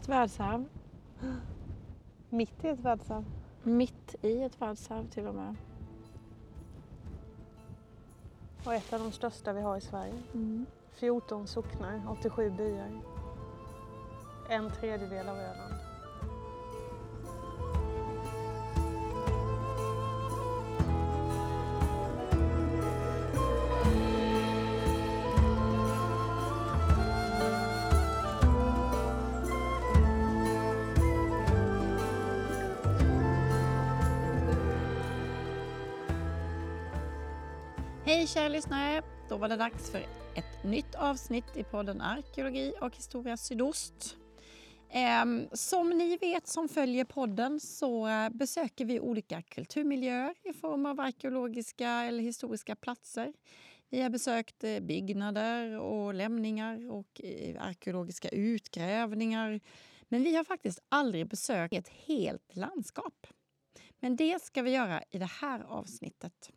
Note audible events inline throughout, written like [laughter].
Ett världsarv. Mitt i ett världsarv. Mitt i ett världsarv till och med. Och ett av de största vi har i Sverige. Mm. 14 socknar, 87 byar. En tredjedel av Öland. Hej kära lyssnare! Då var det dags för ett nytt avsnitt i podden Arkeologi och historia sydost. Ehm, som ni vet som följer podden så eh, besöker vi olika kulturmiljöer i form av arkeologiska eller historiska platser. Vi har besökt eh, byggnader och lämningar och eh, arkeologiska utgrävningar. Men vi har faktiskt aldrig besökt ett helt landskap. Men det ska vi göra i det här avsnittet.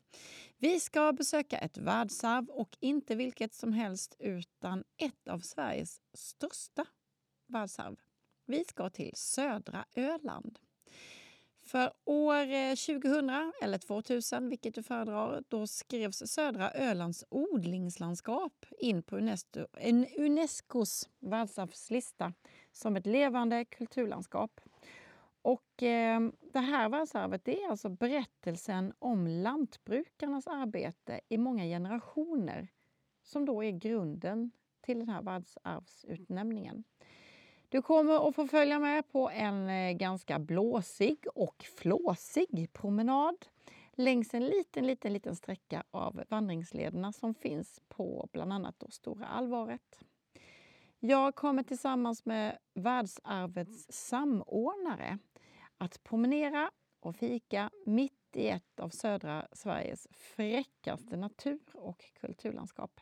Vi ska besöka ett världsarv och inte vilket som helst utan ett av Sveriges största världsarv. Vi ska till södra Öland. För år eh, 2000, eller 2000, vilket du föredrar, då skrevs södra Ölands odlingslandskap in på Unesco, en Unescos världsarvslista som ett levande kulturlandskap. Och eh, det här världsarvet det är alltså berättelsen om lantbrukarnas arbete i många generationer som då är grunden till den här världsarvsutnämningen. Du kommer att få följa med på en eh, ganska blåsig och flåsig promenad längs en liten, liten, liten sträcka av vandringslederna som finns på bland annat då Stora Alvaret. Jag kommer tillsammans med världsarvets samordnare att promenera och fika mitt i ett av södra Sveriges fräckaste natur och kulturlandskap.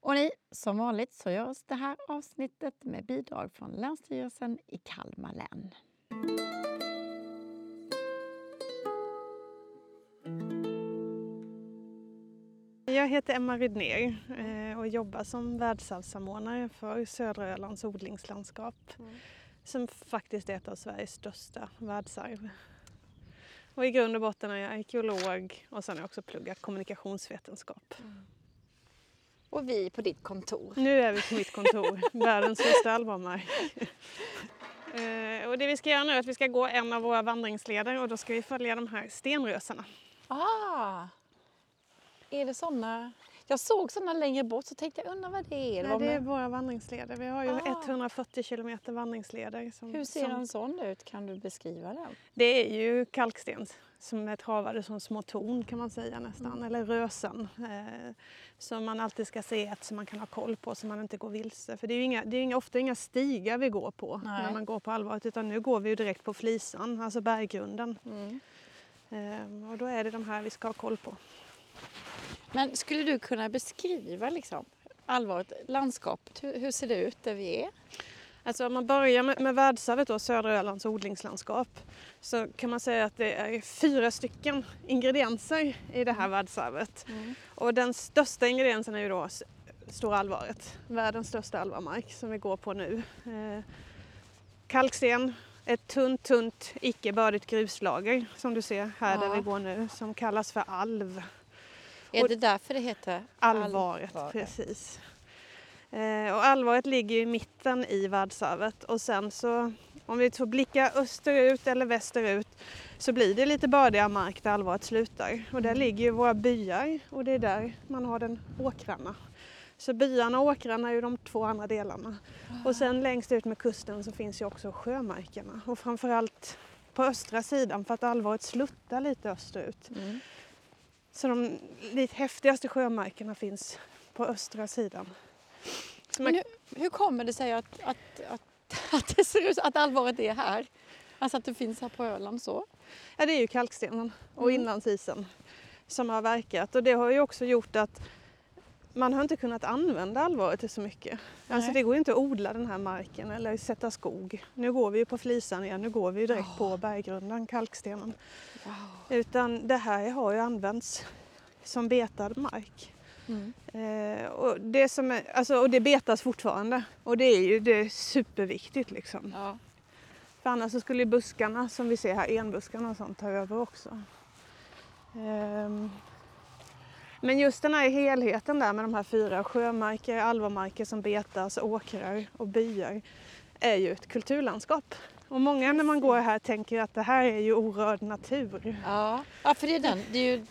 Och ni, som vanligt så görs det här avsnittet med bidrag från Länsstyrelsen i Kalmar län. Jag heter Emma Rydner eh, och jobbar som världsarvssamordnare för södra Ölands odlingslandskap. Som faktiskt är ett av Sveriges största världsarv. Och i grund och botten är jag arkeolog och sen har jag också pluggat kommunikationsvetenskap. Och vi på ditt kontor. Nu är vi på mitt kontor, [laughs] världens största alvarmark. Eh, och det vi ska göra nu är att vi ska gå en av våra vandringsleder och då ska vi följa de här stenrösarna. Ah! Är det såna? Jag såg såna längre bort så tänkte jag undra vad det är. Nej, det är våra vandringsleder. Vi har ju Ah. 140 kilometer vandringsleder. Som, Hur ser som, en sån ut? Kan du beskriva den? Det är ju kalksten som är travade som små torn kan man säga nästan, Mm. eller rösen. Eh, som man alltid ska se ett som man kan ha koll på så man inte går vilse. För det är ju inga, det är inga, ofta inga stigar vi går på Nej. när man går på allvaret utan nu går vi ju direkt på flisan, alltså berggrunden. Eh, och då är det de här vi ska ha koll på. Men skulle du kunna beskriva liksom, allvaret, landskapet? Hur, hur ser det ut där vi är? Alltså om man börjar med, med världsarvet då, södra Ölands odlingslandskap, så kan man säga att det är fyra stycken ingredienser i det här världsarvet. Och den största ingrediensen är ju då Stora Alvaret, världens största alvarmark som vi går på nu. Eh, kalksten, ett tunt, tunt, icke bördigt gruslager som du ser här där Ja. vi går nu, som kallas för alv. Är det därför det heter Allvaret, Allvaret. precis. Eh, och allvaret ligger i mitten i världsarvet och sen så om vi får blicka österut eller västerut så blir det lite bördiga mark där allvaret slutar. Och där ligger ju våra byar och det är där man har den åkrarna. Så byarna och åkrarna är ju de två andra delarna. Och sen längst ut med kusten så finns ju också sjömarkerna och framförallt på östra sidan för att allvaret sluttar lite österut. Mm. Så de lite häftigaste sjömarkerna finns på östra sidan. Man, Men hur, hur kommer det sig att, att, att, [laughs] att det ser ut att allvaret är här? Alltså att det finns här på Öland så? ja, det är ju kalkstenen och Mm. inlandsisen som har verkat och det har ju också gjort att man har inte kunnat använda allvaret till så mycket. Alltså Nej. det går inte att odla den här marken eller sätta skog. Nu går vi ju på flisan igen, nu går vi direkt Ja. på berggrunden, kalkstenen. Wow. Utan det här har ju använts som betad mark. Mm. Eh, och, det som är, alltså, och det betas fortfarande och det är ju det är superviktigt liksom. Ja. För annars så skulle buskarna som vi ser här, enbuskarna och sånt ta över också. Ehm, Men just den här helheten där med de här fyra sjömarker, alvamarker som betas, åkrar och byar är ju ett kulturlandskap. Och många när man går här tänker att det här är ju orörd natur. Ja. ja, för det är, den, det är ju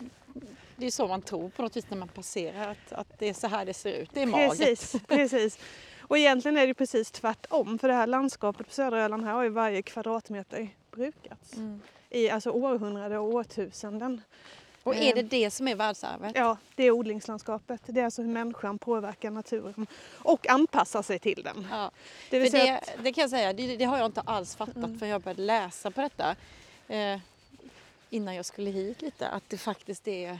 det är så man tror på något vis när man passerar att, att det är så här det ser ut. Det är magert. Precis, precis. Och egentligen är det precis tvärtom för det här landskapet på södra Öland här har ju varje kvadratmeter brukats Mm. i alltså århundraden och årtusenden. Och är det det som är världsarvet? Ja, det är odlingslandskapet. Det är alltså hur människan påverkar naturen och anpassar sig till den. Ja. Det vill det, att, det kan jag säga, det, det har jag inte alls fattat Mm. för jag började läsa på detta eh, innan jag skulle hit lite. Att det faktiskt är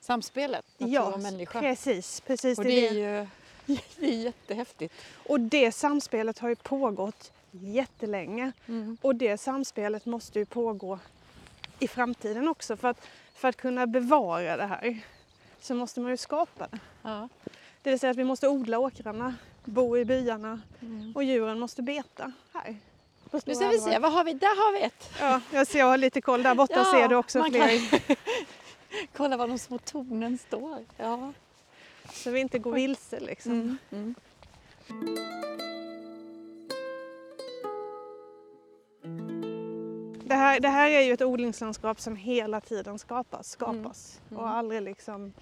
samspelet, natur ja, och människa. precis, precis. Och det det är ju [laughs] det är jättehäftigt. Och det samspelet har ju pågått jättelänge. Mm. Och det samspelet måste ju pågå i framtiden också. För att, för att kunna bevara det här så måste man ju skapa det. Ja. Det vill säga att vi måste odla åkrarna, bo i byarna Mm. och djuren måste beta här. Nu ska vi se, vad har vi? Där har vi ett! Ja, jag ser, jag har lite koll. Där borta Ja, ser du också fler. kan- [laughs] Kolla var de små tornen står. Ja. Så vi inte går vilse liksom. Mm. Mm. Det, här, det här är ju ett odlingslandskap som hela tiden skapas. skapas Mm. Och aldrig liksom...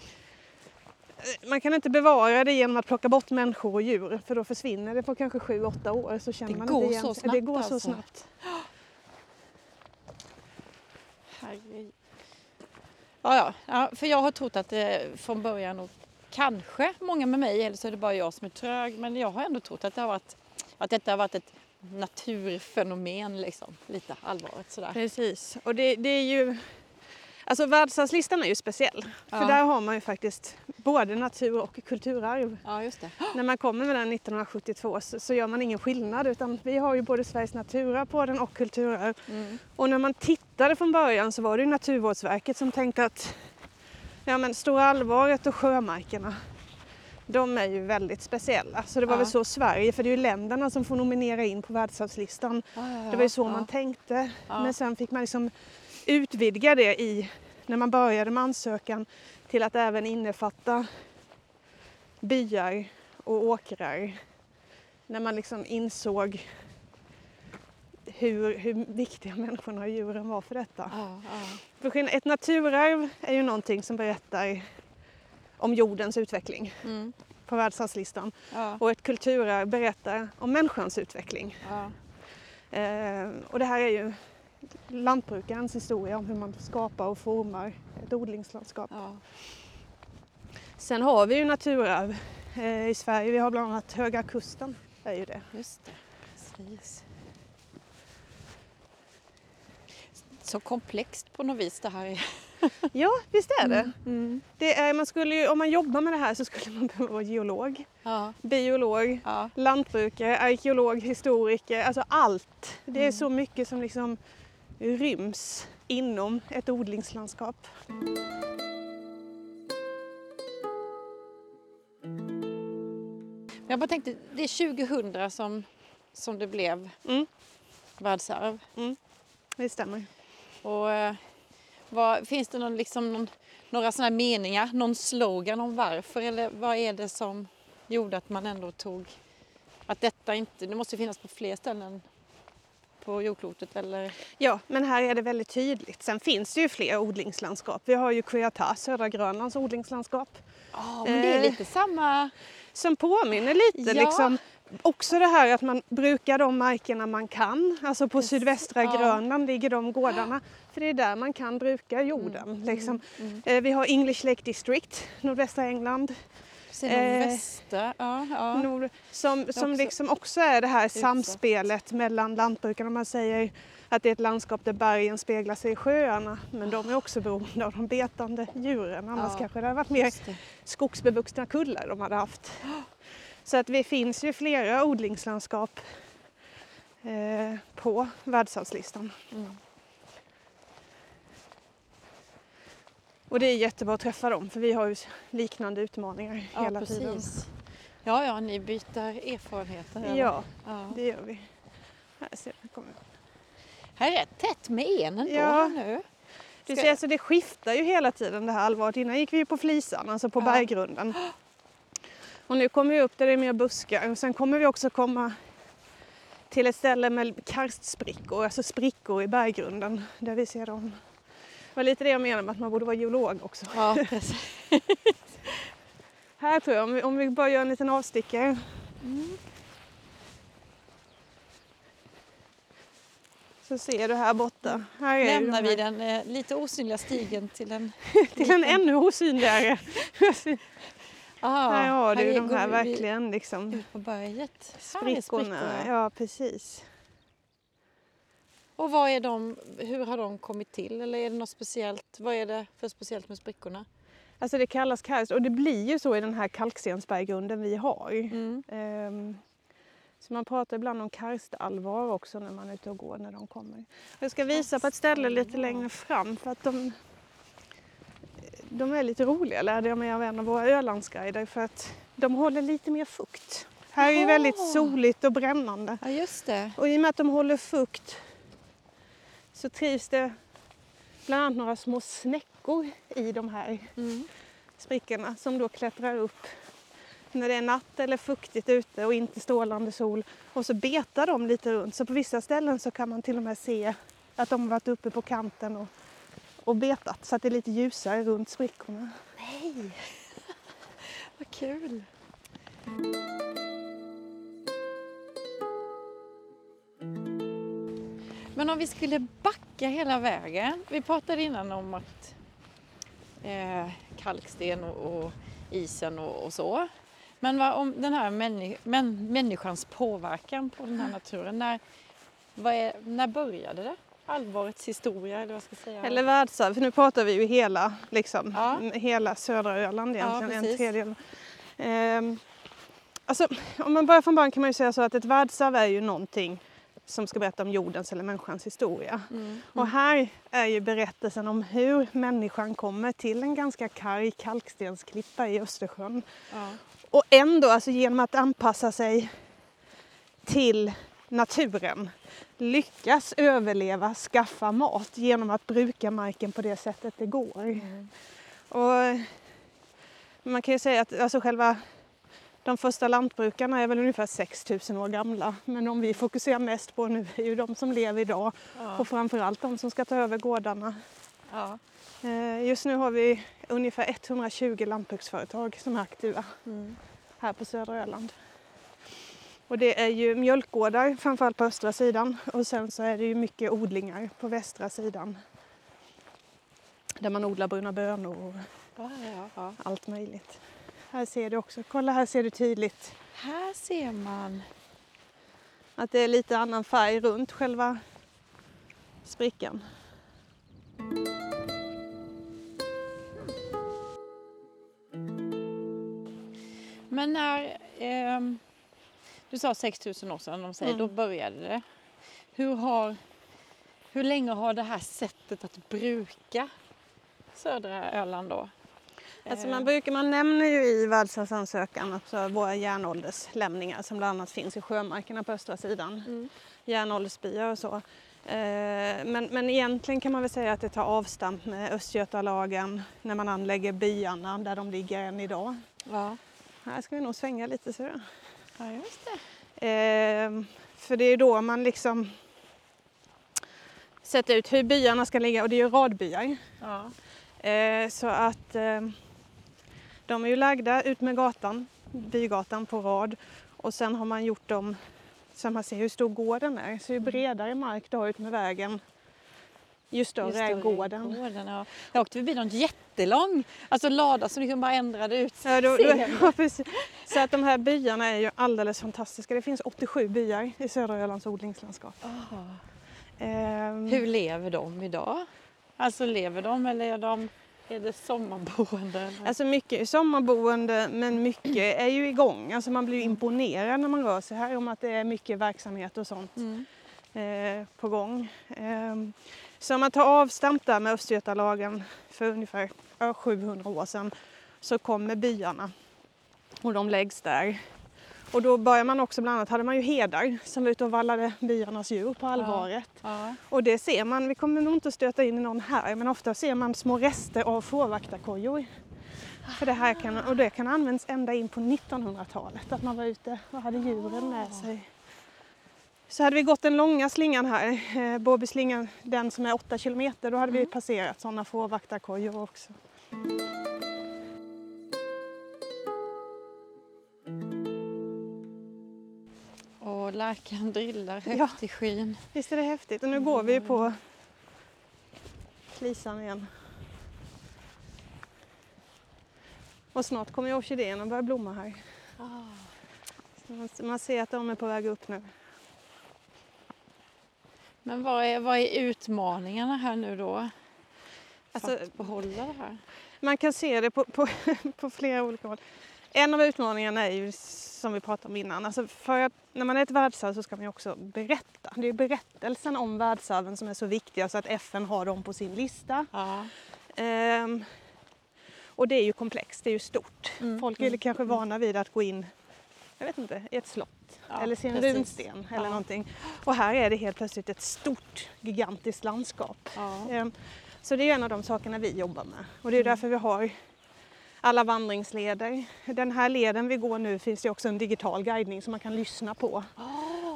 Eh, Man kan inte bevara det genom att plocka bort människor och djur för då försvinner det på kanske sju, åtta år. Så känner Det man går inte igen så snabbt Det går alltså. så snabbt. Herregud. Ja, ja, ja, för jag har trott att det från början, och kanske många med mig, eller så är det bara jag som är trög, men jag har ändå trott att, det har varit, att detta har varit ett naturfenomen, liksom, lite allvarligt sådär. Precis. Och det, det är ju... Alltså världsarvslistan är ju speciell. Ja. För där har man ju faktiskt både natur och kulturarv. Ja, just det. När man kommer med den 1972 så, så gör man ingen skillnad utan vi har ju både Sveriges naturarv på den och kulturarv. Mm. Och när man tittade från början så var det ju Naturvårdsverket som tänkte att ja, men Stora Alvaret och sjömarkerna de är ju väldigt speciella. Så det var Ja. väl så Sverige, för det är ju länderna som får nominera in på världsarvslistan. Ja, ja. Det var ju så man tänkte. Men sen fick man liksom utvidga det i, när man började med ansökan, till att även innefatta byar och åkrar. När man liksom insåg hur, hur viktiga människorna och djuren var för detta. För ett naturarv är ju någonting som berättar om jordens utveckling Mm. på världsarvslistan. Ja, Och ett kulturarv berättar om människans utveckling. ja. Eh, och det här är ju lantbrukarens historia om hur man skapar och formar ett odlingslandskap. ja. Sen har vi ju naturarv eh, i Sverige. Vi har bland annat Höga Kusten. Är ju det. Just det, precis. Så komplext på något vis det här är. [laughs] Ja, visst är det. Mm. det är, man skulle ju, om man jobbar med det här så skulle man [laughs] behöva vara geolog, Ja, biolog, ja. lantbrukare, arkeolog, historiker. Alltså allt. Det är Mm. så mycket som liksom ryms inom ett odlingslandskap. Jag bara tänkte, det är 2000 som, som det blev Mm, världsarv. det stämmer. Och, eh, vad, finns det någon, liksom, någon, några sådana meningar, någon slogan om varför? Eller vad är det som gjorde att man ändå tog att detta inte, det måste finnas på fler ställen på jordklotet eller? Ja, men här är det väldigt tydligt. Sen finns det ju fler odlingslandskap. Vi har ju Kujata, södra Grönlands odlingslandskap, Ja, men det är Eh, lite samma. som påminner lite Ja. liksom Också det här att man brukar de markerna man kan. Alltså på Precis, sydvästra ja. Grönland ligger de gårdarna. För det är där man kan bruka jorden. Liksom. Mm. Eh, Vi har English Lake District, nordvästra England. Sen Eh, ja. ja. Nord, som som också liksom också är det här samspelet mellan lantbrukarna. Man säger att det är ett landskap där bergen speglar sig i sjöarna. Men de är också beroende av de betande djuren. Annars Ja. kanske det hade varit mer skogsbevuxna kullar de hade haft. Så att det finns ju flera odlingslandskap eh, på världsarvslistan. Mm. Och det är jättebra att träffa dem för vi har ju liknande utmaningar Ja, hela precis. tiden. Ja, ja, ni byter erfarenheter. eller? Ja, ja. det gör vi. Här ser vi, kommer. Här är rätt tätt med en ändå Ja. nu. Du Ska- ser, alltså det skiftar ju hela tiden det här allvaret. Innan gick vi ju på flisan, alltså på Ja. berggrunden. [gasps] Och nu kommer vi upp där det är mer buskar. Och sen kommer vi också komma till ett ställe med karstsprickor, alltså sprickor i berggrunden där vi ser dem. Det var lite det jag menade med att man borde vara geolog också. Ja, [laughs] precis. Här tror jag, om vi, om vi bara gör en liten avstickare. Så ser du här borta. Här Lämnar de vi den eh, lite osynliga stigen till en... [laughs] till en ännu osynligare. [laughs] Ah, här har du de här verkligen liksom Ut på berget. Sprickorna. sprickorna. Ja, precis. Och vad är de, hur har de kommit till? Eller är det något speciellt? Vad är det för speciellt med sprickorna? Alltså det kallas karst och det blir ju så i den här kalkstensberggrunden vi har. Mm. Ehm, så man pratar ibland om karstallvar också när man är ute och går när de kommer. Jag ska visa på ett ställe lite längre fram för att de, de är lite roliga lärde jag mig av en av våra Ölandsguider för att de håller lite mer fukt. Här är ju väldigt soligt och brännande. Ja, just det. Och i och med att de håller fukt så trivs det bland annat några små snäckor i de här Mm. sprickorna som då klättrar upp när det är natt eller fuktigt ute och inte strålande sol. Och så betar de lite runt. Så på vissa ställen så kan man till och med se att de har varit uppe på kanten och, och betat så att det är lite ljusare runt sprickorna. Nej! [laughs] Vad kul! Men om vi skulle backa hela vägen. Vi pratade innan om att eh, kalksten och, och isen och, och så. Men vad om den här männi- män, människans påverkan på den här naturen. När, vad är, när började det? Allvarets historia eller vad ska jag säga? Eller världsarv, för nu pratar vi ju hela, liksom, Ja. hela södra Öland Ja, egentligen, en precis. tredjedel. Ehm, alltså, om man börjar från början kan man ju säga så att ett världsarv är ju någonting som ska berätta om jordens eller människans historia. Mm. Och här är ju berättelsen om hur människan kommer till en ganska karg kalkstensklippa i Östersjön. Ja. Och ändå, alltså genom att anpassa sig till naturen, lyckas överleva, skaffa mat genom att bruka marken på det sättet det går. Mm. Och man kan ju säga att alltså själva de första lantbrukarna är väl ungefär 6000 år gamla. Men de vi fokuserar mest på nu är ju de som lever idag Ja. och framförallt de som ska ta över gårdarna. Ja. Eh, Just nu har vi ungefär 120 lantbruksföretag som är aktiva Mm. här på södra Öland. Och det är ju mjölkgårdar framförallt på östra sidan och sen så är det ju mycket odlingar på västra sidan. Där man odlar bruna bönor och Ja, ja, ja. allt möjligt. Här ser du också, kolla här ser du tydligt Här ser man. att det är lite annan färg runt själva sprickan. Men när ehm, du sa 6000 år sedan, de säger, Mm. då började det. Hur, har, hur länge har det här sättet att bruka södra Öland då? Alltså Eh, man, brukar, man nämner ju i världsarvsansökan alltså våra järnålderslämningar som bland annat finns i sjömarkerna på östra sidan. Mm. Järnåldersbyar och så. Eh, Men, men egentligen kan man väl säga att det tar avstamp med Östgötalagen när man anlägger byarna där de ligger än idag. Ja. Här ska vi nog svänga lite ser du. Ja, just det. Eh, för det är då man liksom sätter ut hur byarna ska ligga och det är ju radbyar. Ja. Eh, så att eh, de är ju lagda ut med gatan, bygatan på rad och sen har man gjort dem så man ser hur stor gården är. Så ju bredare mark du har ut med vägen ju större Just är det, gården. gården ja. Jag åkte förbi någon jättelång alltså lada som liksom bara ändrade ut. Ja, då, då. [laughs] Så att de här byarna är ju alldeles fantastiska. Det finns 87 byar i södra Ölands odlingslandskap. Ah. Ehm, Hur lever de idag? Alltså lever de eller är, de, är det sommarboende? eller? Alltså mycket är sommarboende men mycket är ju igång. Alltså man blir ju imponerad när man rör sig här om att det är mycket verksamhet och sånt. Mm. eh, på gång. Eh, så om man tar avstamp där med Östgötalagen för ungefär ja, 700 år sedan så kommer byarna och de läggs där. Och då börjar man också, bland annat hade man ju hedar som var ute och vallade byarnas djur på allvaret. Ja. Och det ser man, vi kommer nog inte stöta in i någon här, men ofta ser man små rester av fårvaktarkojor. För det här kan, och det kan användas ända in på 1900-talet, att man var ute och hade djuren med sig. Så hade vi gått den långa slingan här, eh, Båbyslingan, den som är 8 kilometer, då hade vi passerat sådana fårvaktarkojor också. Och lärkan drillar högt Ja. i skyn. Visst är det häftigt? Och nu går vi på Klisan igen. Och snart kommer orkidéerna börja blomma här. Man, man ser att de är på väg upp nu. Men vad är, vad är utmaningarna här nu då? För Alltså, att behålla det här? man kan se det på, på, [laughs] på flera olika håll. En av utmaningarna är ju som vi pratade om innan. Alltså för att när man är ett världsarv så ska man ju också berätta. Det är berättelsen om världsarven som är så viktiga så att FN har dem på sin lista. Ja. Ehm, och det är ju komplext, det är ju stort. Mm, Folk är mm, kanske vana vid att gå in jag vet inte, i ett slott Ja, eller se en precis. runsten eller Ja. någonting. Och här är det helt plötsligt ett stort, gigantiskt landskap. Ja. Ehm, Så det är en av de sakerna vi jobbar med. Och det är Mm. därför vi har alla vandringsleder. Den här leden vi går nu finns det också en digital guidning som man kan lyssna på.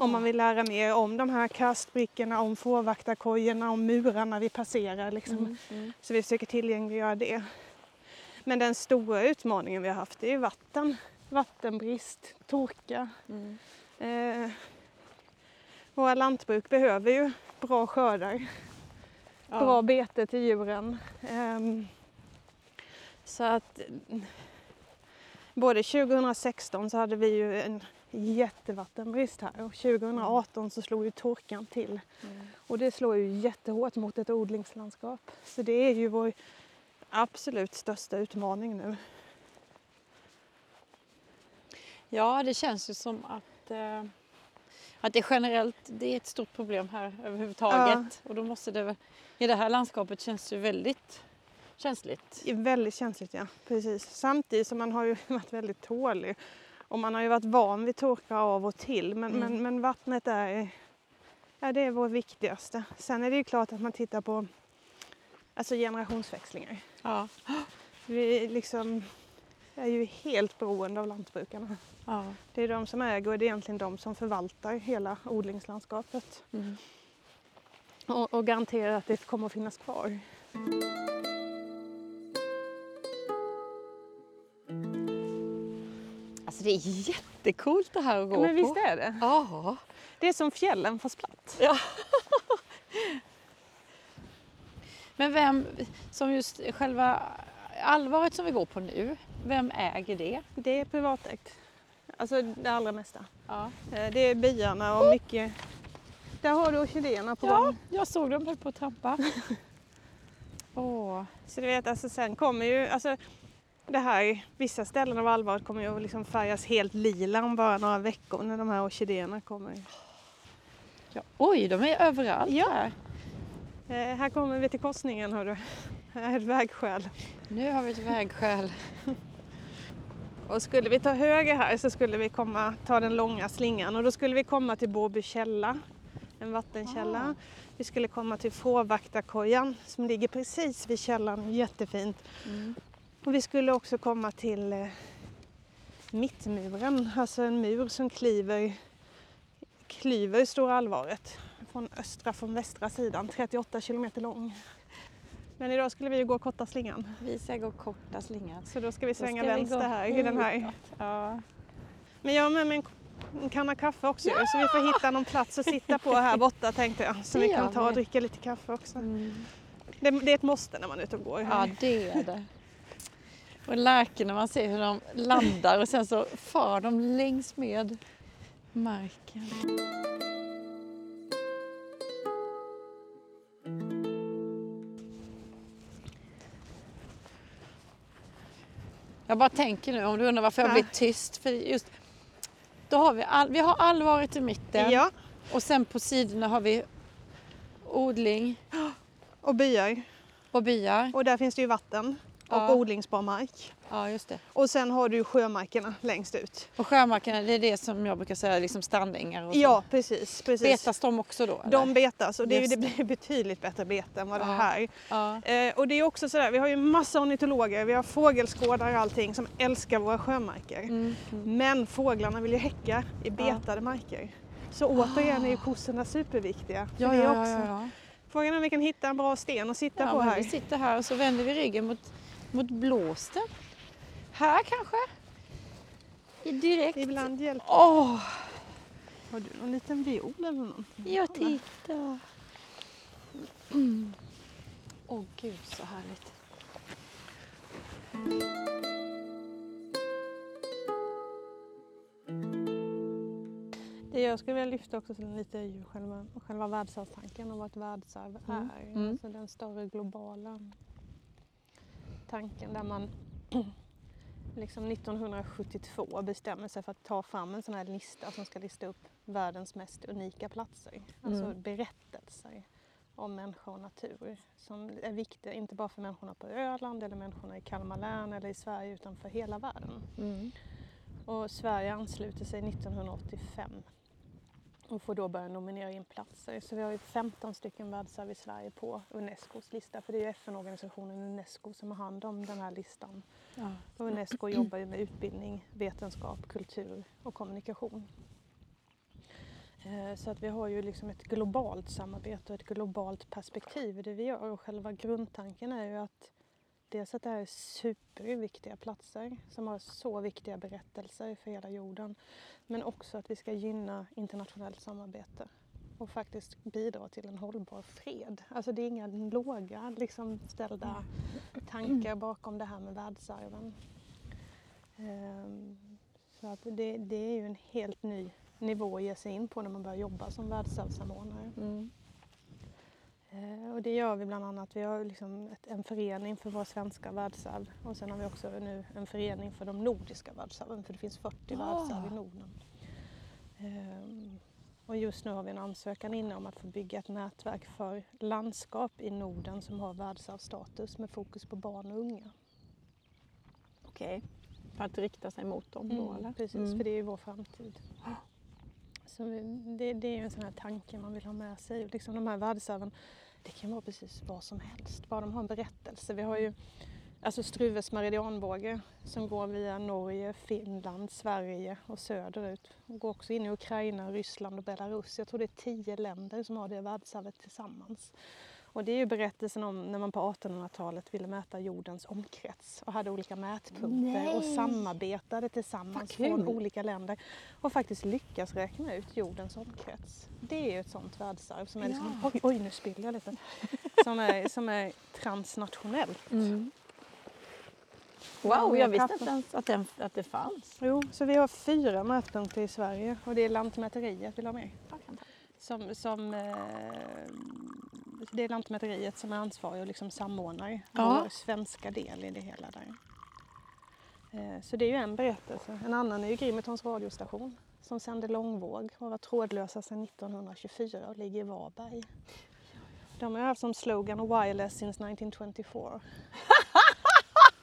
Om man vill lära mer om de här kastbrickorna, om fårvaktarkojorna, om murarna vi passerar. Liksom. Mm, mm. Så vi försöker tillgängliggöra det. Men den stora utmaningen vi har haft är ju vatten. Vattenbrist, torka. Mm. Eh, våra lantbruk behöver ju bra skördar, Ja. bra bete till djuren. Ehm, så att både 2016 så hade vi ju en jättevattenbrist här och 2018 så slog ju torkan till. Mm. Och det slår ju jättehårt mot ett odlingslandskap. Så det är ju vår absolut största utmaning nu. Ja, det känns ju som att, eh, att det generellt det är ett stort problem här överhuvudtaget. Och då måste det i det här landskapet känns det ju väldigt känsligt. Väldigt känsligt, ja. Precis. Samtidigt som man har ju [laughs] varit väldigt tålig. Och man har ju varit van vid torka av och till. Men, Mm. men, men vattnet är, ja, det är vår viktigaste. Sen är det ju klart att man tittar på alltså generationsväxlingar. Ja. Vi liksom är ju helt beroende av lantbrukarna. ja. Det är de som äger och det är egentligen de som förvaltar hela odlingslandskapet. Mm. Och, och garanterar att det kommer att finnas kvar. Alltså det är jättekult det här att gå Ja, men på. visst är det? Ja. Det är som fjällen fast platt. ja. [laughs] Men vem, som just själva allvaret som vi går på nu, vem äger det? Det är privatägt. Alltså det allra mesta. Ja, Eh, Det är byarna och mycket... Där har du orkidéerna på ja gång. jag såg dem på att trampa. [laughs] Åh, Så du vet, alltså sen kommer ju... Alltså, det här, vissa ställen av allvaret kommer ju att liksom färgas helt lila om bara några veckor när de här orkidéerna kommer. ja. Oj, de är överallt Ja. här. Eh, här kommer vi till korsningen hörru. Här är ett vägskäl. Nu har vi ett vägskäl. Och skulle vi ta höger här så skulle vi komma, ta den långa slingan och då skulle vi komma till Båby källa, en vattenkälla. Ah. Vi skulle komma till fårvaktarkojan som ligger precis vid källan, jättefint. Mm. Och vi skulle också komma till eh, mittmuren, alltså en mur som kliver, klyver Stora Alvaret från östra från västra sidan, 38 kilometer lång. Men idag skulle vi ju gå korta slingan, Vi ska gå korta slingan. så då ska vi svänga ska vi vänster gå här i den här. Ja. Men jag har med mig en, en kanna kaffe också ju, så vi får hitta någon plats att sitta på här borta tänkte jag. Så vi kan ta och vi. dricka lite kaffe också. Mm. Det, det är ett måste när man är ute och går. ja, det är det. Och lärkorna, man ser hur de landar och sen så far de längs med marken. Jag bara tänker nu om du undrar varför jag Ja. blir tyst. För just, då har vi, all, vi har allvaret i mitten. Ja, Och sen på sidorna har vi odling Och byar. och byar. Och där finns det ju vatten och Ja. odlingsbar mark. Ja, just det. Och sen har du sjömarkerna längst ut. Och sjömarkerna, det är det som jag brukar säga, liksom strandängar och så. Ja, precis. precis. Betas de också då? eller? De betas och det, är det det. blir betydligt bättre bete än vad det Ja. här. Ja. Eh, och det är också sådär, vi har ju massa ornitologer, vi har fågelskådare och allting som älskar våra sjömarker. Mm. Men fåglarna vill ju häcka i betade marker. Så återigen är ju kossorna superviktiga. för Ja, det ja, ja, också. ja, ja. Frågan är om vi kan hitta en bra sten att sitta ja på här. Vi sitter här och så vänder vi ryggen mot, mot blåsten. Här kanske? Direkt. Ibland hjälper Åh, Har du någon liten viol eller någonting? jag tittar. Mm. Åh gud så härligt. Det jag skulle vilja lyfta också till lite är ju själva, själva världsarvstanken och vad ett världsarv Mm. är. Mm. Alltså den större globala tanken där man [clears throat] liksom 1972 bestämmer sig för att ta fram en sån här lista som ska lista upp världens mest unika platser. Alltså Mm. berättelser om människa och natur som är viktiga inte bara för människorna på Öland eller människorna i Kalmar län eller i Sverige utan för hela världen. Mm. Och Sverige ansluter sig 1985 och får då börja nominera in platser. Så vi har ju 15 stycken världsarv i Sverige på Unescos lista för det är ju FN-organisationen Unesco som har hand om den här listan. Ja. Och Unesco jobbar ju med utbildning, vetenskap, kultur och kommunikation. Eh, Så att vi har ju liksom ett globalt samarbete och ett globalt perspektiv i det vi gör och själva grundtanken är ju att dels att det här är superviktiga platser som har så viktiga berättelser för hela jorden men också att vi ska gynna internationellt samarbete och faktiskt bidra till en hållbar fred. Alltså det är inga låga liksom, ställda tankar bakom det här med världsarven. Ehm, så att det, det är ju en helt ny nivå att ge sig in på när man börjar jobba som världsarvssamordnare. Mm. Eh, Och det gör vi bland annat. Vi har liksom ett, en förening för våra svenska världsarv och sen har vi också nu en förening för de nordiska världsarven för det finns 40 Ah. världsarv i Norden. Ehm, Och just nu har vi en ansökan inne om att få bygga ett nätverk för landskap i Norden som har världsarvsstatus med fokus på barn och unga. Okej. För att rikta sig mot dem då Mm, eller? Precis, Mm. för det är ju vår framtid. [gasps] [gasps] Så vi- det, det är ju en sån här tanke man vill ha med sig. Liksom de här världsarven, det kan vara precis vad som helst, bara de har en berättelse. Vi har ju alltså Struves meridianbåge som går via Norge, Finland, Sverige och söderut. Och går också in i Ukraina, Ryssland och Belarus. Jag tror det är tio länder som har det världsarvet tillsammans. Och det är ju berättelsen om när man på 1800-talet ville mäta jordens omkrets och hade olika mätpunkter och Nej. samarbetade tillsammans från olika länder och faktiskt lyckas räkna ut jordens omkrets. Det är ju ett sånt världsarv som är liksom, oj, oj nu spiller jag lite, [laughs] som är, som är transnationellt. Mm. Ja, Wow, jag visste inte ens att, den, att det fanns. Jo, så vi har fyra mätpunkter i Sverige och det är Lantmäteriet vill ha med. Som, som, eh, det är Lantmäteriet som är ansvarig och liksom samordnar Ja. vår svenska del i det hela där. Eh, så det är ju en berättelse. En annan är ju Grimetons radiostation som sänder långvåg och var trådlösa sedan 1924 och ligger i Varberg. De har haft som slogan “Wireless since 1924”. [laughs]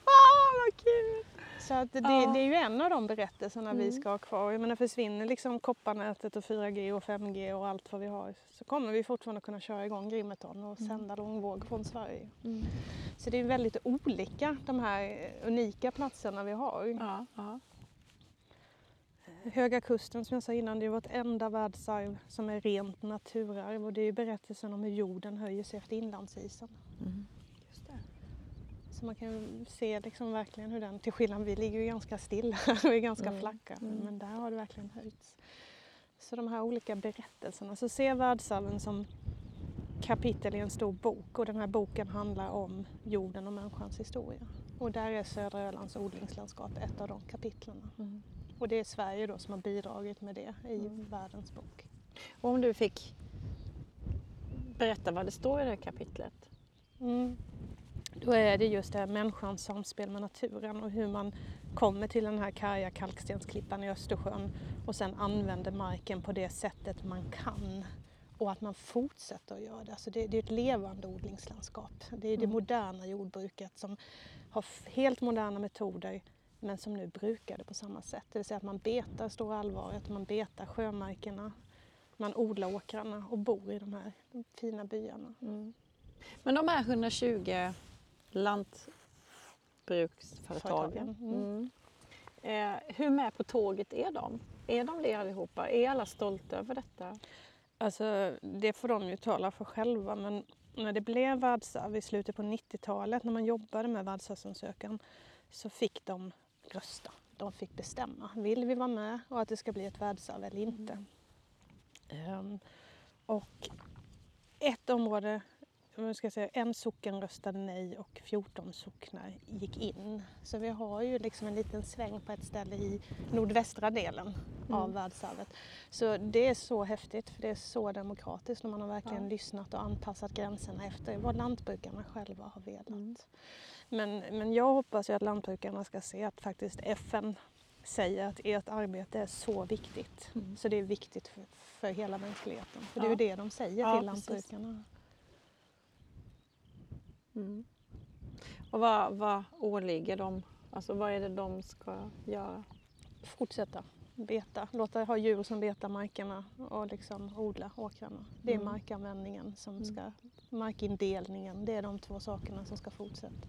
Vad kul! Så att det, Ja. det är ju en av de berättelserna vi Mm. ska ha kvar. Jag menar försvinner liksom kopparnätet och 4G och 5G och allt vad vi har så kommer vi fortfarande kunna köra igång Grimeton och Mm. sända långvåg från Sverige. Mm. Så det är väldigt olika de här unika platserna vi har. Ja, ja. Höga kusten som jag sa innan, det är vårt enda världsarv som är rent naturarv och det är berättelsen om hur jorden höjer sig efter inlandsisen. Mm. Så man kan se liksom verkligen hur den, till skillnad vi ligger ju ganska stilla [laughs] och är ganska Mm, flacka, mm. men där har det verkligen höjts. Så de här olika berättelserna, så se världsarven som kapitel i en stor bok och den här boken handlar om jorden och människans historia. Och där är södra Ölands odlingslandskap ett av de kapitlen. Mm. Och det är Sverige då som har bidragit med det i Mm. världens bok. Och om du fick berätta vad det står i det här kapitlet. Mm. Då är det just det här människans samspel med naturen och hur man kommer till den här karga kalkstensklippan i Östersjön och sen använder marken på det sättet man kan och att man fortsätter att göra det. Alltså det, det är ett levande odlingslandskap. Det är det Mm. moderna jordbruket som har helt moderna metoder men som nu brukar det på samma sätt. Det vill säga att man betar Stora Alvaret, man betar sjömarkerna, man odlar åkrarna och bor i de här fina byarna. Mm. Men de här 120 lantbruksföretagen, Företagen, mm. mm. Eh, hur med på tåget är de? Är de det allihopa? Är alla stolta över detta? Alltså det får de ju tala för själva men när det blev världsarv i slutet på 90-talet när man jobbade med världsarvsansökan så fick de rösta. De fick bestämma. Vill vi vara med och att det ska bli ett världsarv eller inte? Ehm, och ett område, vad ska säga, en socken röstade nej och 14 socknar gick in. Så vi har ju liksom en liten sväng på ett ställe i nordvästra delen av Mm. världsarvet. Så det är så häftigt för det är så demokratiskt när man har verkligen Ja. lyssnat och anpassat gränserna efter vad lantbrukarna själva har velat. Mm. Men, men jag hoppas ju att lantbrukarna ska se att faktiskt FN säger att ert arbete är så viktigt. Mm. Så det är viktigt för, för hela mänskligheten. För det är Ja. ju det de säger Ja, till precis. Mm. Och vad, vad åligger dem? Alltså vad är det de ska göra? Fortsätta beta, låta ha djur som betar markerna och liksom odla åkrarna. Det är Mm. markanvändningen som Mm. ska, markindelningen, det är de två sakerna som ska fortsätta.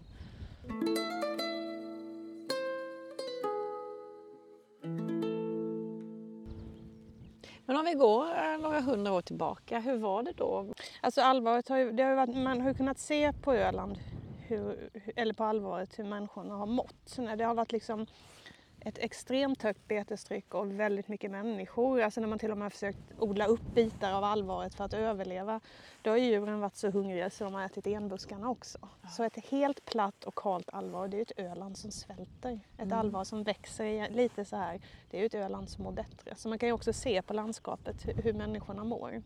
Men om vi går eh, några hundra år tillbaka, hur var det då? Alltså allvaret har ju, det har ju varit, man har ju kunnat se på Öland, hur, eller på allvaret, hur människorna har mått. Det har varit liksom ett extremt högt betestryck och väldigt mycket människor, alltså när man till och med har försökt odla upp bitar av allvaret för att överleva, då har djuren varit så hungriga så de har ätit enbuskarna också. Så ett helt platt och kalt allvar, det är ett Öland som svälter. Ett Mm. allvar som växer lite så här, det är ett Öland som mår bättre. Så man kan ju också se på landskapet hur, människorna mår.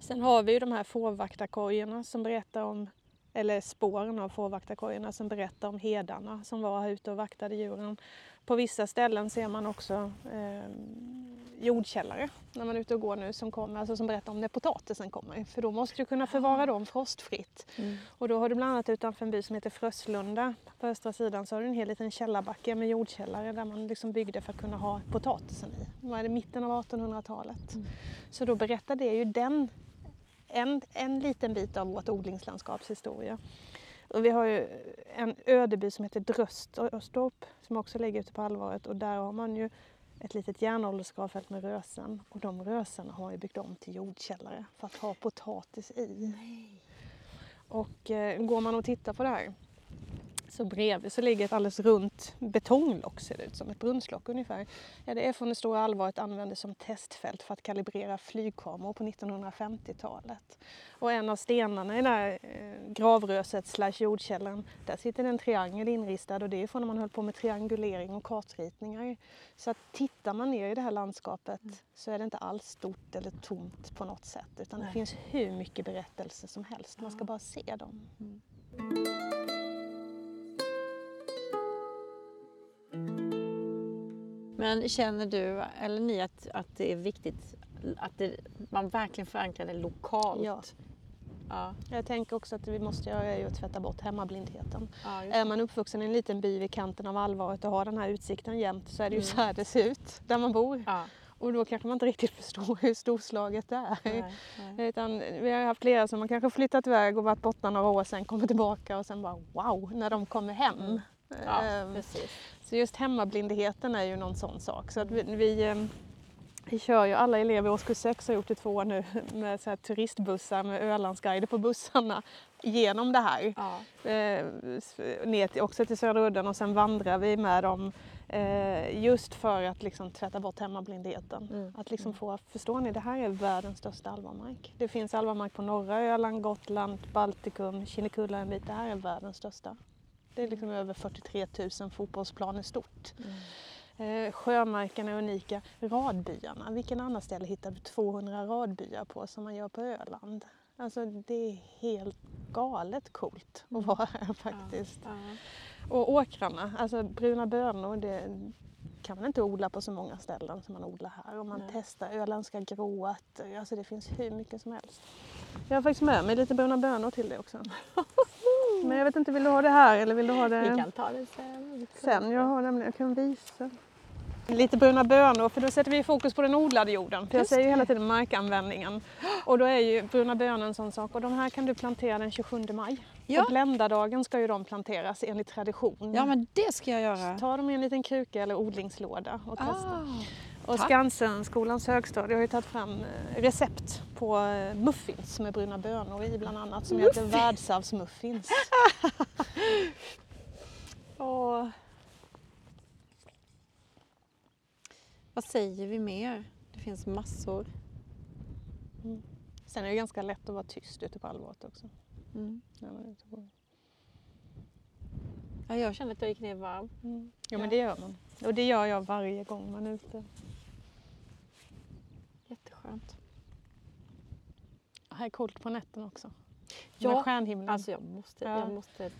Sen har vi ju de här fårvaktarkojorna som berättar om, eller spåren av fårvaktarkojorna som berättar om hedarna som var här ute och vaktade djuren. På vissa ställen ser man också eh, jordkällare när man är ute och går nu som kommer, alltså som berättar om när potatisen kommer. För då måste du kunna förvara dem frostfritt. Och då har du bland annat utanför en by som heter Fröslunda på östra sidan så har du en hel liten källarbacke med jordkällare där man liksom byggde för att kunna ha potatisen i. Vad är det, mitten av 1800-talet. Mm. Så då berättar det ju den, en, en liten bit av vårt odlingslandskaps historia. Och vi har ju en ödeby som heter Dröstorp som också ligger ute på allvaret och där har man ju ett litet järnåldersgravfält med rösen och de rösarna har ju byggt om till jordkällare för att ha potatis i. Och eh, går man och tittar på det här så bredvid så ligger ett alldeles runt betonglock ser det ut som, ett brunnslock ungefär. Ja, det är från det stora allvaret användes som testfält för att kalibrera flygkameror på 1950-talet. Och en av stenarna i det här eh, gravröset slash jordkällan, där sitter en triangel inristad och det är från när man höll på med triangulering och kartritningar. Så att tittar man ner i det här landskapet så är det inte alls stort eller tomt på något sätt utan det Nej. finns hur mycket berättelser som helst. Man ska bara se dem. Men känner du, eller ni, att, att det är viktigt att det, man verkligen förankrar det lokalt? Ja. Ja, Jag tänker också att vi måste göra är att tvätta bort hemmablindheten. ja, Är man uppvuxen i en liten by vid kanten av allvaret och har den här utsikten jämt så är det ju Mm. så här det ser ut där man bor. Ja, Och då kanske man inte riktigt förstår [laughs] hur storslaget det är. nej, nej. Utan vi har haft flera som har kanske flyttat iväg och varit borta några år sen kommer tillbaka och sen bara wow när de kommer hem. Mm. Ja, Ehm, precis. så just hemmablindheten är ju någon sån sak. Så att vi, vi, ehm, vi kör ju, alla elever i årskurs 6 har gjort det två år nu [laughs] med så turistbussar med Ölandsguider på bussarna genom det här. Ja. Eh, s- ner till, också till Södra udden och sen vandrar vi med dem eh, just för att liksom tvätta bort hemmablindheten. Mm. Att liksom få, förstår ni, det här är världens största alvarmark. Det finns alvarmark på norra Öland, Gotland, Baltikum, Kinnekulla en bit. Det här är världens största. Det är liksom över 43 000 fotbollsplaner stort. Mm. Eh, sjömarkerna är unika. Radbyarna, vilken annan ställe hittar du 200 radbyar på som man gör på Öland? Alltså det är helt galet coolt att vara här faktiskt. Ja. Och åkrarna, alltså bruna bönor, det kan man inte odla på så många ställen som man odlar här. Om man Nej. testar öländska gråärtor, alltså det finns hur mycket som helst. Jag har faktiskt med mig lite bruna bönor till dig också. [laughs] Men jag vet inte, vill du ha det här eller vill du ha det Vi kan ta det sen. sen? Jag har nämligen, jag kan visa. Lite bruna bönor, för då sätter vi fokus på den odlade jorden. För jag säger ju hela tiden markanvändningen. Och då är ju bruna bönor en sån sak. Och de här kan du plantera den 27 maj. Ja. Och bländadagen ska ju de planteras enligt tradition. Ja, men det ska jag göra. Ta dem i en liten kruka eller odlingslåda och testa. Ah, och tack. Skansenskolans högstadie har ju tagit fram eh, recept på eh, muffins med bruna bönor i bland annat som heter världsarvsmuffins. [laughs] Åh. Vad säger vi mer? Det finns massor. Sen är det ganska lätt att vara tyst ute på allvaret också. Mm. Ja, jag känner att jag gick ner varm. Mm. Jo men det gör man. Och det gör jag varje gång man är ute. Jätteskönt. Här är coolt på nätten också. Ja, stjärnhimlen. Alltså jag måste, Ja. jag måste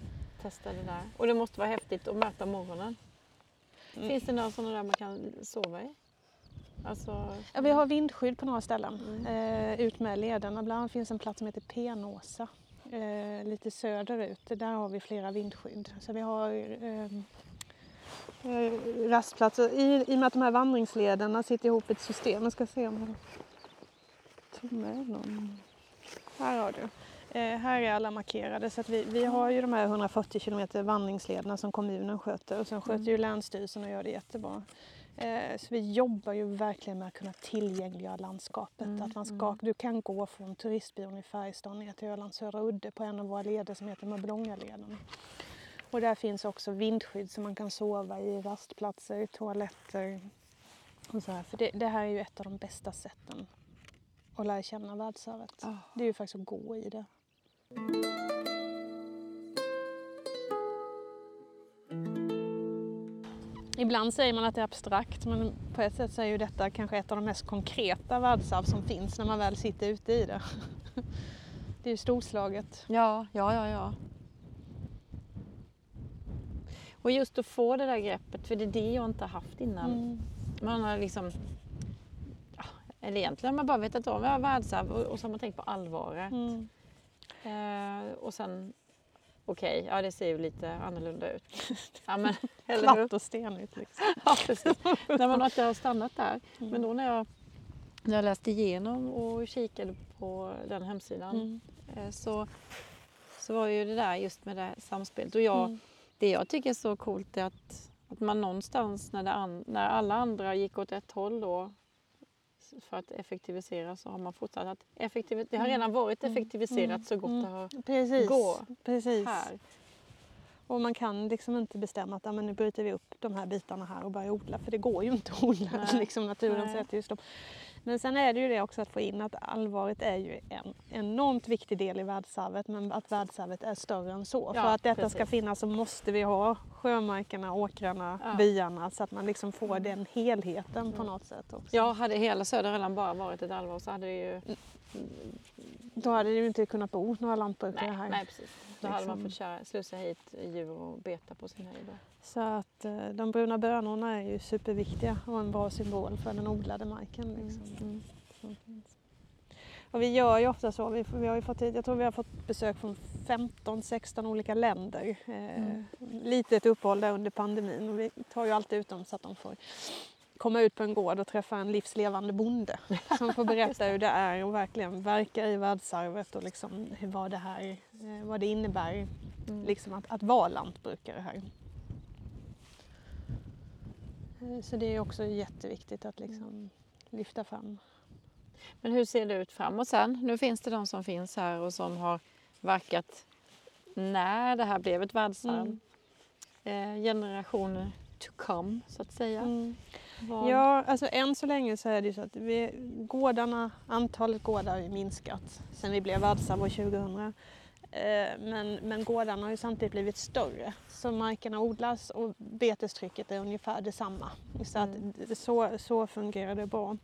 testa det där. Och det måste vara häftigt att möta morgonen. Mm. Finns det några sådana där man kan sova i? Alltså, Ja, vi har vindskydd på några ställen Mm. eh, ut med lederna. Bland annat finns en plats som heter Penåsa eh, lite söderut. Där har vi flera vindskydd. Så vi har eh, eh, rastplatser. I, I och med att de här vandringslederna sitter ihop i ett system. Jag ska se om med någon. Här har du. Eh, här är alla markerade så att vi, vi har ju de här 140 kilometer vandringslederna som kommunen sköter och sen sköter Mm. ju Länsstyrelsen och gör det jättebra. Eh, så vi jobbar ju verkligen med att kunna tillgängliggöra landskapet. Mm, Att man ska, du kan gå från turistbyrån i Färjestad ner till Ölands södra udde på en av våra leder som heter Mörbylångaleden. Och där finns också vindskydd så man kan sova i rastplatser, toaletter och så här. För det, det här är ju ett av de bästa sätten att lära känna världsarvet. Ah. Det är ju faktiskt att gå i det. Ibland säger man att det är abstrakt men på ett sätt så är ju detta kanske ett av de mest konkreta världsarv som finns när man väl sitter ute i det. [laughs] Det är ju storslaget. ja, ja, ja, ja. Och just att få det där greppet, för det är det jag inte haft innan. Mm. Man har liksom... Eller egentligen har man bara vetat om ja, världsarv och, och så har man tänkt på allvaret. Mm. Eh, och sen, okej, ja det ser ju lite annorlunda ut. [laughs] Ja, men? Platt och stenigt liksom. [laughs] Ja, precis. när man inte har stannat där. Mm. Men då när jag, när jag läste igenom och kikade på den hemsidan Mm. eh, så, så var ju det där just med det samspelet. Och jag, Mm. det jag tycker är så coolt är att, att man någonstans när, an, när alla andra gick åt ett håll då för att effektivisera så har man fortsatt att effektivisera. Det har Mm. redan varit Mm. effektiviserat Mm. så gott Mm. det har Precis. gå Precis. här. Och man kan liksom inte bestämma att ja, men nu bryter vi upp de här bitarna här och börjar odla. För det går ju inte att odla. [laughs] Liksom, naturen Nej. sätter just dem. Men sen är det ju det också att få in att allvaret är ju en enormt viktig del i världsarvet men att världsarvet är större än så. Ja, För att detta ska precis. finnas så måste vi ha sjömarkerna, åkrarna, Ja. byarna så att man liksom får Mm. den helheten på Mm. något sätt också. Ja, hade hela södra Öland bara varit ett allvar så hade det ju... Då hade det ju inte kunnat bo några lantbrukare Nej, här. nej precis. Då hade man Liksom. fått köra, slussa hit djur och beta på sin höjd. Så att eh, de bruna bönorna är ju superviktiga och en bra symbol för den odlade marken. Liksom. Mm. finns. Och vi gör ju ofta så. Vi, vi har ju fått, hit- jag tror vi har fått besök från 15-16 olika länder. Eh, Mm. Lite ett uppehåll där under pandemin. Och vi tar ju alltid ut dem så att de får komma ut på en gård och träffa en livslevande bonde [laughs] som får berätta hur det är och verkligen verka i världsarvet och liksom hur- vad det här eh, vad det innebär Mm. liksom att, att vara lantbrukare här. Eh, Så det är också jätteviktigt att liksom lyfta fram. Men hur ser det ut framåt sen? Nu finns det de som finns här och som har verkat när det här blev ett världsarv. Mm. Eh, generationer to come, så att säga. Vad- Ja, alltså än så länge så är det ju så att vi, gårdarna, antalet gårdar har minskat sen vi blev världsarv år 2000. Eh, Men, men gårdarna har ju samtidigt blivit större. Så markerna odlas och betestrycket är ungefär detsamma. Så, att Mm. så, så fungerar det bra.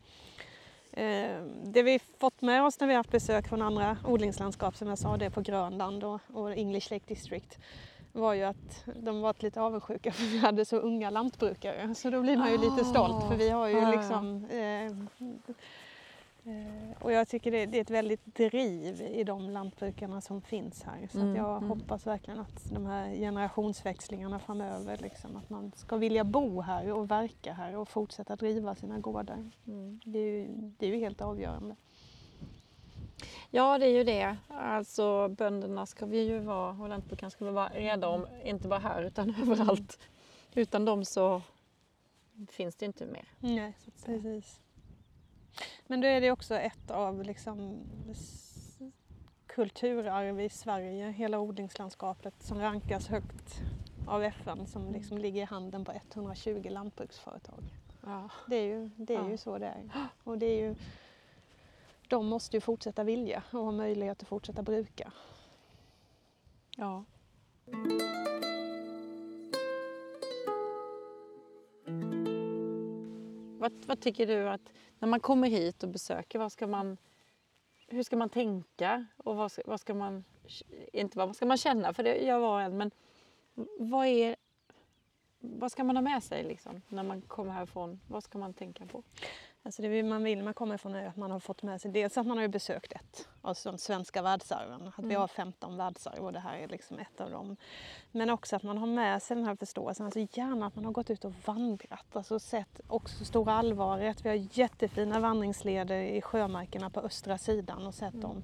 Eh, Det vi fått med oss när vi haft besök från andra odlingslandskap, som jag sa, det är på Grönland och, och English Lake District. Var ju att de var lite avundsjuka för vi hade så unga lantbrukare. Så då blir man ju lite stolt för vi har ju Ah. liksom eh, eh, och jag tycker det, det är ett väldigt driv i de lantbrukarna som finns här. Så Mm, jag mm. hoppas verkligen att de här generationsväxlingarna framöver, liksom, att man ska vilja bo här och verka här och fortsätta driva sina gårdar. Mm. Det är ju, det är ju helt avgörande. Ja, det är ju det. Alltså bönderna ska vi ju vara och lantbrukarna ska vi vara rädda om, inte bara här utan [laughs] överallt. Utan dem så finns det inte mer. Nej, precis. Men då är det också ett av liksom kulturarv i Sverige, hela odlingslandskapet som rankas högt av FN som liksom ligger i handen på 120 lantbruksföretag. Ja. Det är ju, det är Ja. ju så det är. Och det är ju, de måste ju fortsätta vilja och ha möjlighet att fortsätta bruka. ja. Vad, vad tycker du att när man kommer hit och besöker, vad ska man, hur ska man tänka och vad ska, vad ska man, inte vad ska man känna för det gör var och en, men vad är, vad ska man ha med sig liksom, när man kommer härifrån? Vad ska man tänka på? Alltså det man vill man kommer ifrån är att man har fått med sig dels att man har besökt ett av de svenska världsarven. Att vi Mm. har 15 världsarv och det här är liksom ett av dem. Men också att man har med sig den här förståelsen. Alltså gärna att man har gått ut och vandrat. Alltså sett också stora allvaret. Vi har jättefina vandringsleder i sjömarkerna på östra sidan och sett dem.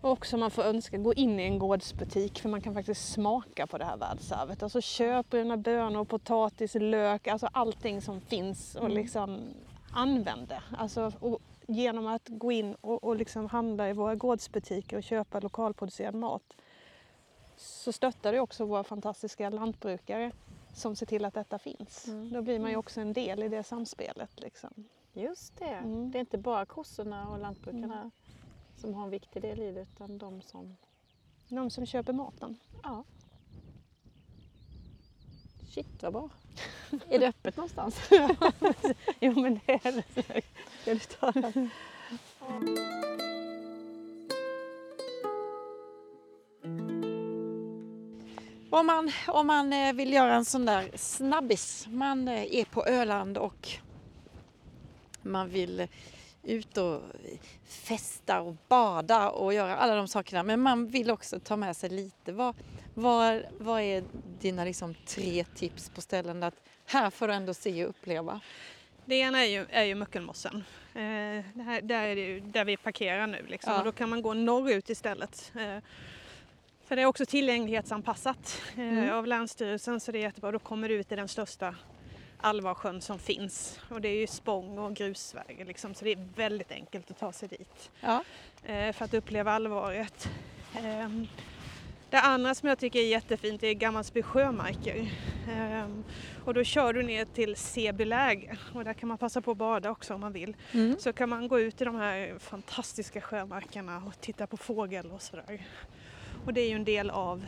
Och också man får önska gå in i en gårdsbutik för man kan faktiskt smaka på det här världsarvet. Alltså köp bruna bönor, potatis, lök, alltså allting som finns och Mm. liksom använd det. Alltså, genom att gå in och, och liksom handla i våra gårdsbutiker och köpa lokalproducerad mat så stöttar det också våra fantastiska lantbrukare som ser till att detta finns. Mm. Då blir man ju också en del i det samspelet. Liksom. Just det, Mm. det är inte bara kossorna och lantbrukarna som har en viktig del i det utan de som De som köper maten. Ja. Shit vad bra. [laughs] Är det öppet någonstans? [laughs] Jo men det är det. Ska du ta den? Om man, om man eh, vill göra en sån där snabbis, man eh, är på Öland och man vill ut och festa och bada och göra alla de sakerna men man vill också ta med sig lite. Vad, vad, vad är dina liksom tre tips på ställen att här får du ändå se och uppleva? Det ena är ju, är ju Möckelmossen. Eh, det här, där är det ju där vi parkerar nu liksom. Ja. och då kan man gå norrut istället. Eh, för det är också tillgänglighetsanpassat eh, Mm. av Länsstyrelsen så det är jättebra. Då kommer du ut i den största Alvarsjön som finns och det är ju spång och grusvägar liksom, så det är väldigt enkelt att ta sig dit Ja. eh, för att uppleva allvaret. Ehm, Det andra som jag tycker är jättefint är Gammalsby sjömarker. Ehm, Och då kör du ner till Sebyläge och där kan man passa på att bada också om man vill. Mm. Så kan man gå ut i de här fantastiska sjömarkerna och titta på fågel och sådär. Och det är ju en del av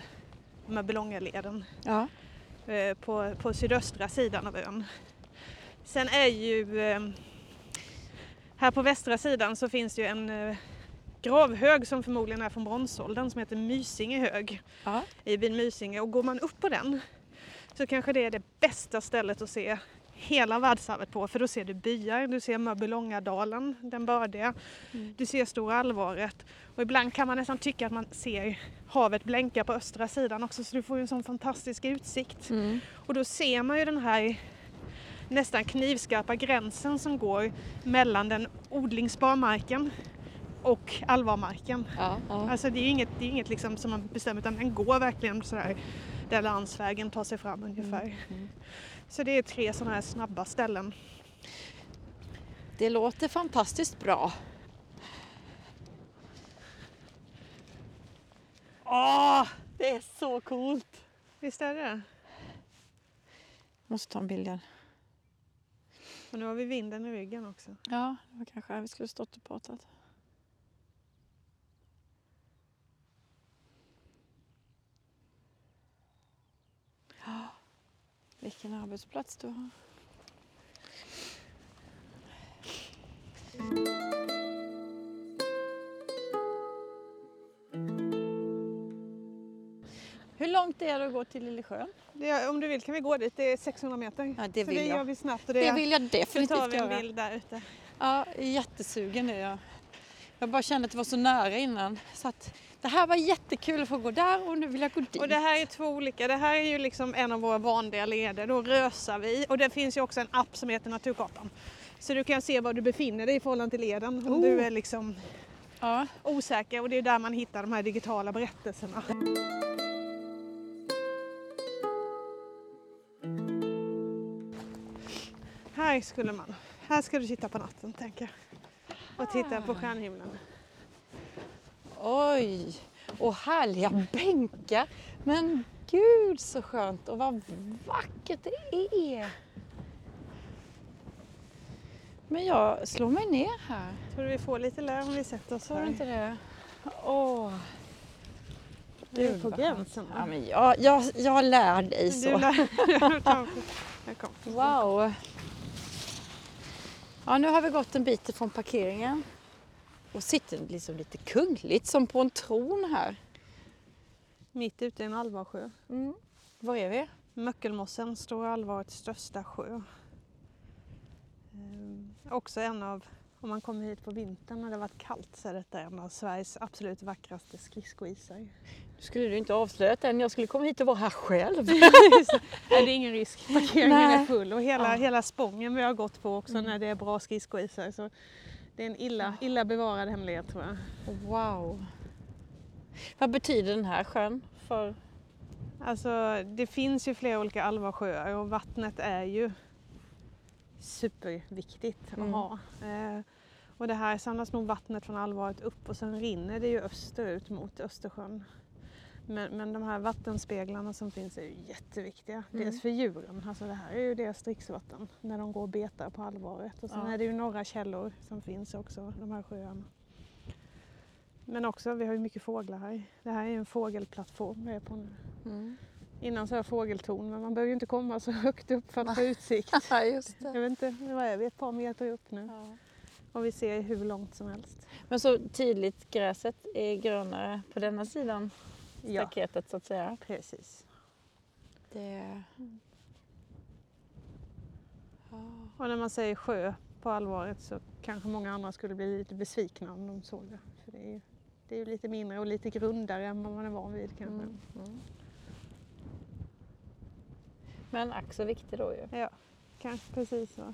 Mörbylångaleden Ja. eh, på, på sydöstra sidan av ön. Sen är ju eh, här på västra sidan så finns ju en eh, gravhög som förmodligen är från bronsåldern som heter Mysinge hög Ja. i byn Mysinge och går man upp på den så kanske det är det bästa stället att se hela världsarvet på för då ser du byar, du ser Mörbylångadalen, den bördiga, Mm. du ser Stora Allvaret och ibland kan man nästan tycka att man ser havet blänka på östra sidan också så du får ju en sån fantastisk utsikt. Mm. Och då ser man ju den här nästan knivskarpa gränsen som går mellan den odlingsbara marken och allvarmarken. Ja. Ja. Alltså det är inget, det är inget liksom som man bestämmer utan den går verkligen sådär där landsvägen tar sig fram ungefär. Mm. Så det är tre sådana här snabba ställen. Det låter fantastiskt bra. Åh, det är så coolt! Visst är det? Måste ta en bild igen. Och nu har vi vinden i ryggen också. Ja, det var kanske här vi skulle stått och pratat. Vilken arbetsplats du har. Hur Hur långt är det att gå till Lillesjön? Det, om du vill kan vi gå dit, det är 600 meter. Ja, det Så vill det jag. gör vi snabbt. Och Det, det, vill jag så definitivt tar vi en göra. bild där ute. Ja, jättesugen är jag. Jag bara kände att det var så nära innan. Så att det här var jättekul att få gå där och nu vill jag gå dit. Och det här är två olika, det här är ju liksom en av våra vanliga leder, då rösar vi och det finns ju också en app som heter Naturkartan. Så du kan se var du befinner dig i förhållande till leden om Oh. du är liksom Ja. osäker och det är där man hittar de här digitala berättelserna. Här skulle man, här ska du titta på natten tänker jag. Och titta på stjärnhimlen. Oj! Och härliga bänkar. Men gud så skönt och vad vackert det är. Men jag slår mig ner här. Tror du vi får lite lär om vi sätter oss Sa du här? inte det? Åh. Du är på gränsen. Ja, men jag, jag, jag lär dig Du så. lär... [laughs] Jag kom. Wow! Ja, nu har vi gått en bit ifrån parkeringen och sitter liksom lite kungligt som på en tron här. Mitt ute i en allvarsjö. Mm. Var är vi? Möckelmossen, Stora Alvarets största sjö. Ehm, också en av, om man kommer hit på vintern när det varit kallt så är detta en av Sveriges absolut vackraste skridskoisar. Nu skulle du inte avslöjat än. Jag skulle komma hit och vara här själv. [laughs] Nej, det är ingen risk, parkeringen är Nej. full och hela, Ja. hela spången vi har gått på också Mm. när det är bra skridskoisar. Så det är en illa, illa bevarad hemlighet tror jag. Wow! Vad betyder den här sjön för... Alltså det finns ju flera olika alvarsjöar och vattnet är ju superviktigt Mm. att ha. Eh, och det här samlas nog vattnet från Alvaret upp och sen rinner det ju österut mot Östersjön. Men, men de här vattenspeglarna som finns är ju jätteviktiga. Mm. Dels för djuren, alltså det här är ju deras dricksvatten när de går och betar på Alvaret. Och sen Ja. är det ju några källor som finns också, de här sjöarna. Men också, vi har ju mycket fåglar här. Det här är en fågelplattform vi är på nu. Mm. Innan sa jag fågeltorn, men man behöver ju inte komma så högt upp för att få [laughs] utsikt. Ja, just Jag vet inte, vad är vi? Ett par meter upp nu. Ja. Och vi ser hur långt som helst. Men så tydligt gräset är grönare på denna sidan Ja, staketet så att säga. precis. Det... Ja. Och när man säger sjö på allvaret så kanske många andra skulle bli lite besvikna om de såg det. För det är ju det är ju lite mindre och lite grundare än vad man är van vid kanske. Mm. Mm. Men ack så viktig då ju. Ja, kanske precis så.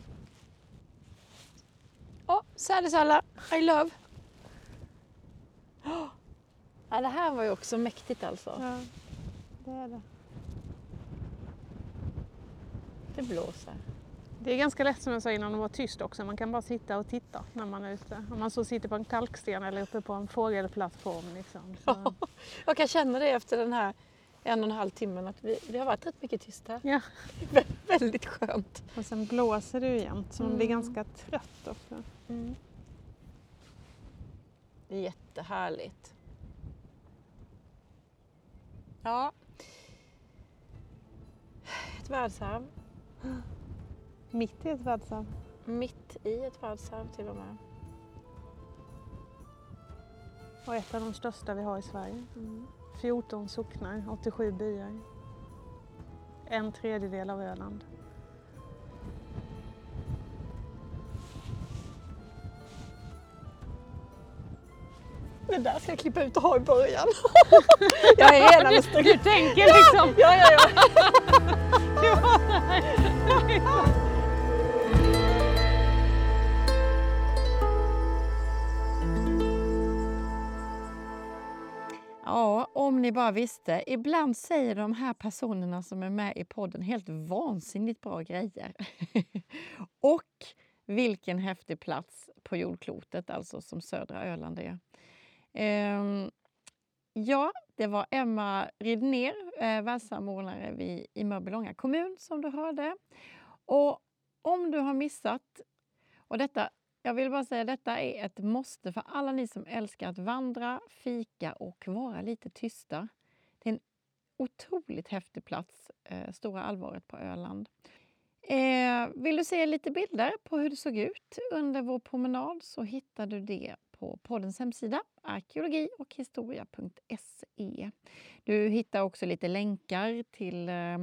Åh, sädesalla, I love. Åh. Ja, det här var ju också mäktigt alltså. Ja, det är det. Det blåser. Det är ganska lätt som jag sa innan att vara tyst också. Man kan bara sitta och titta när man är ute. Om man så sitter på en kalksten eller uppe på en fågelplattform. Liksom. Så, [laughs] Jag kan känna det efter den här en och en halv timmen att vi, det har varit rätt mycket tyst här. ja. [laughs] Väldigt skönt. Och sen blåser det ju jämt så man blir Mm. ganska trött också. Det är jättehärligt. Ja. Ett världsarv. Mitt i ett världsarv. Mitt i ett världsarv till och med. Och ett av de största vi har i Sverige. 14 socknar, 87 byar. En tredjedel av Öland. Det där ska jag klippa ut och ha i början. [laughs] jag är [laughs] redan med Du tänker liksom... Ja, ja, ja. Ja, [laughs] om ni bara visste. Ibland säger de här personerna som är med i podden helt vansinnigt bra grejer. [laughs] Och vilken häftig plats på jordklotet, alltså som södra Öland är. Ehm, ja, det var Emma Ridner, eh, världssamordnare vid, i Mörbylånga kommun som du hörde. Och om du har missat, och detta, jag vill bara säga detta är ett måste för alla ni som älskar att vandra, fika och vara lite tysta. Det är en otroligt häftig plats, eh, Stora Alvaret på Öland. Eh, vill du se lite bilder på hur det såg ut under vår promenad så hittar du det på poddens hemsida arkeologi och historia.se. Du hittar också lite länkar till eh,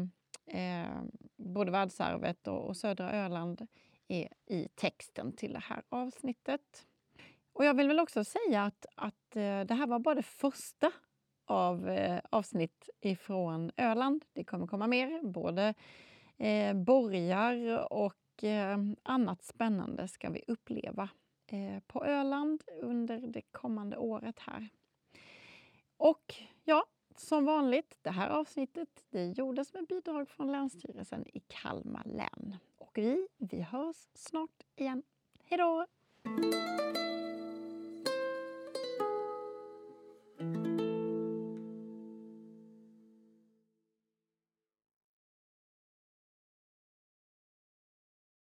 eh, både världsarvet och, och södra Öland i, i texten till det här avsnittet. Och jag vill väl också säga att, att eh, det här var bara det första av eh, avsnitt ifrån Öland. Det kommer komma mer, både eh, borgar och eh, annat spännande ska vi uppleva eh, på Öland under det kommande året här. Och ja, som vanligt, det här avsnittet det gjordes med bidrag från Länsstyrelsen i Kalmar län. Och vi, vi hörs snart igen. Hej då!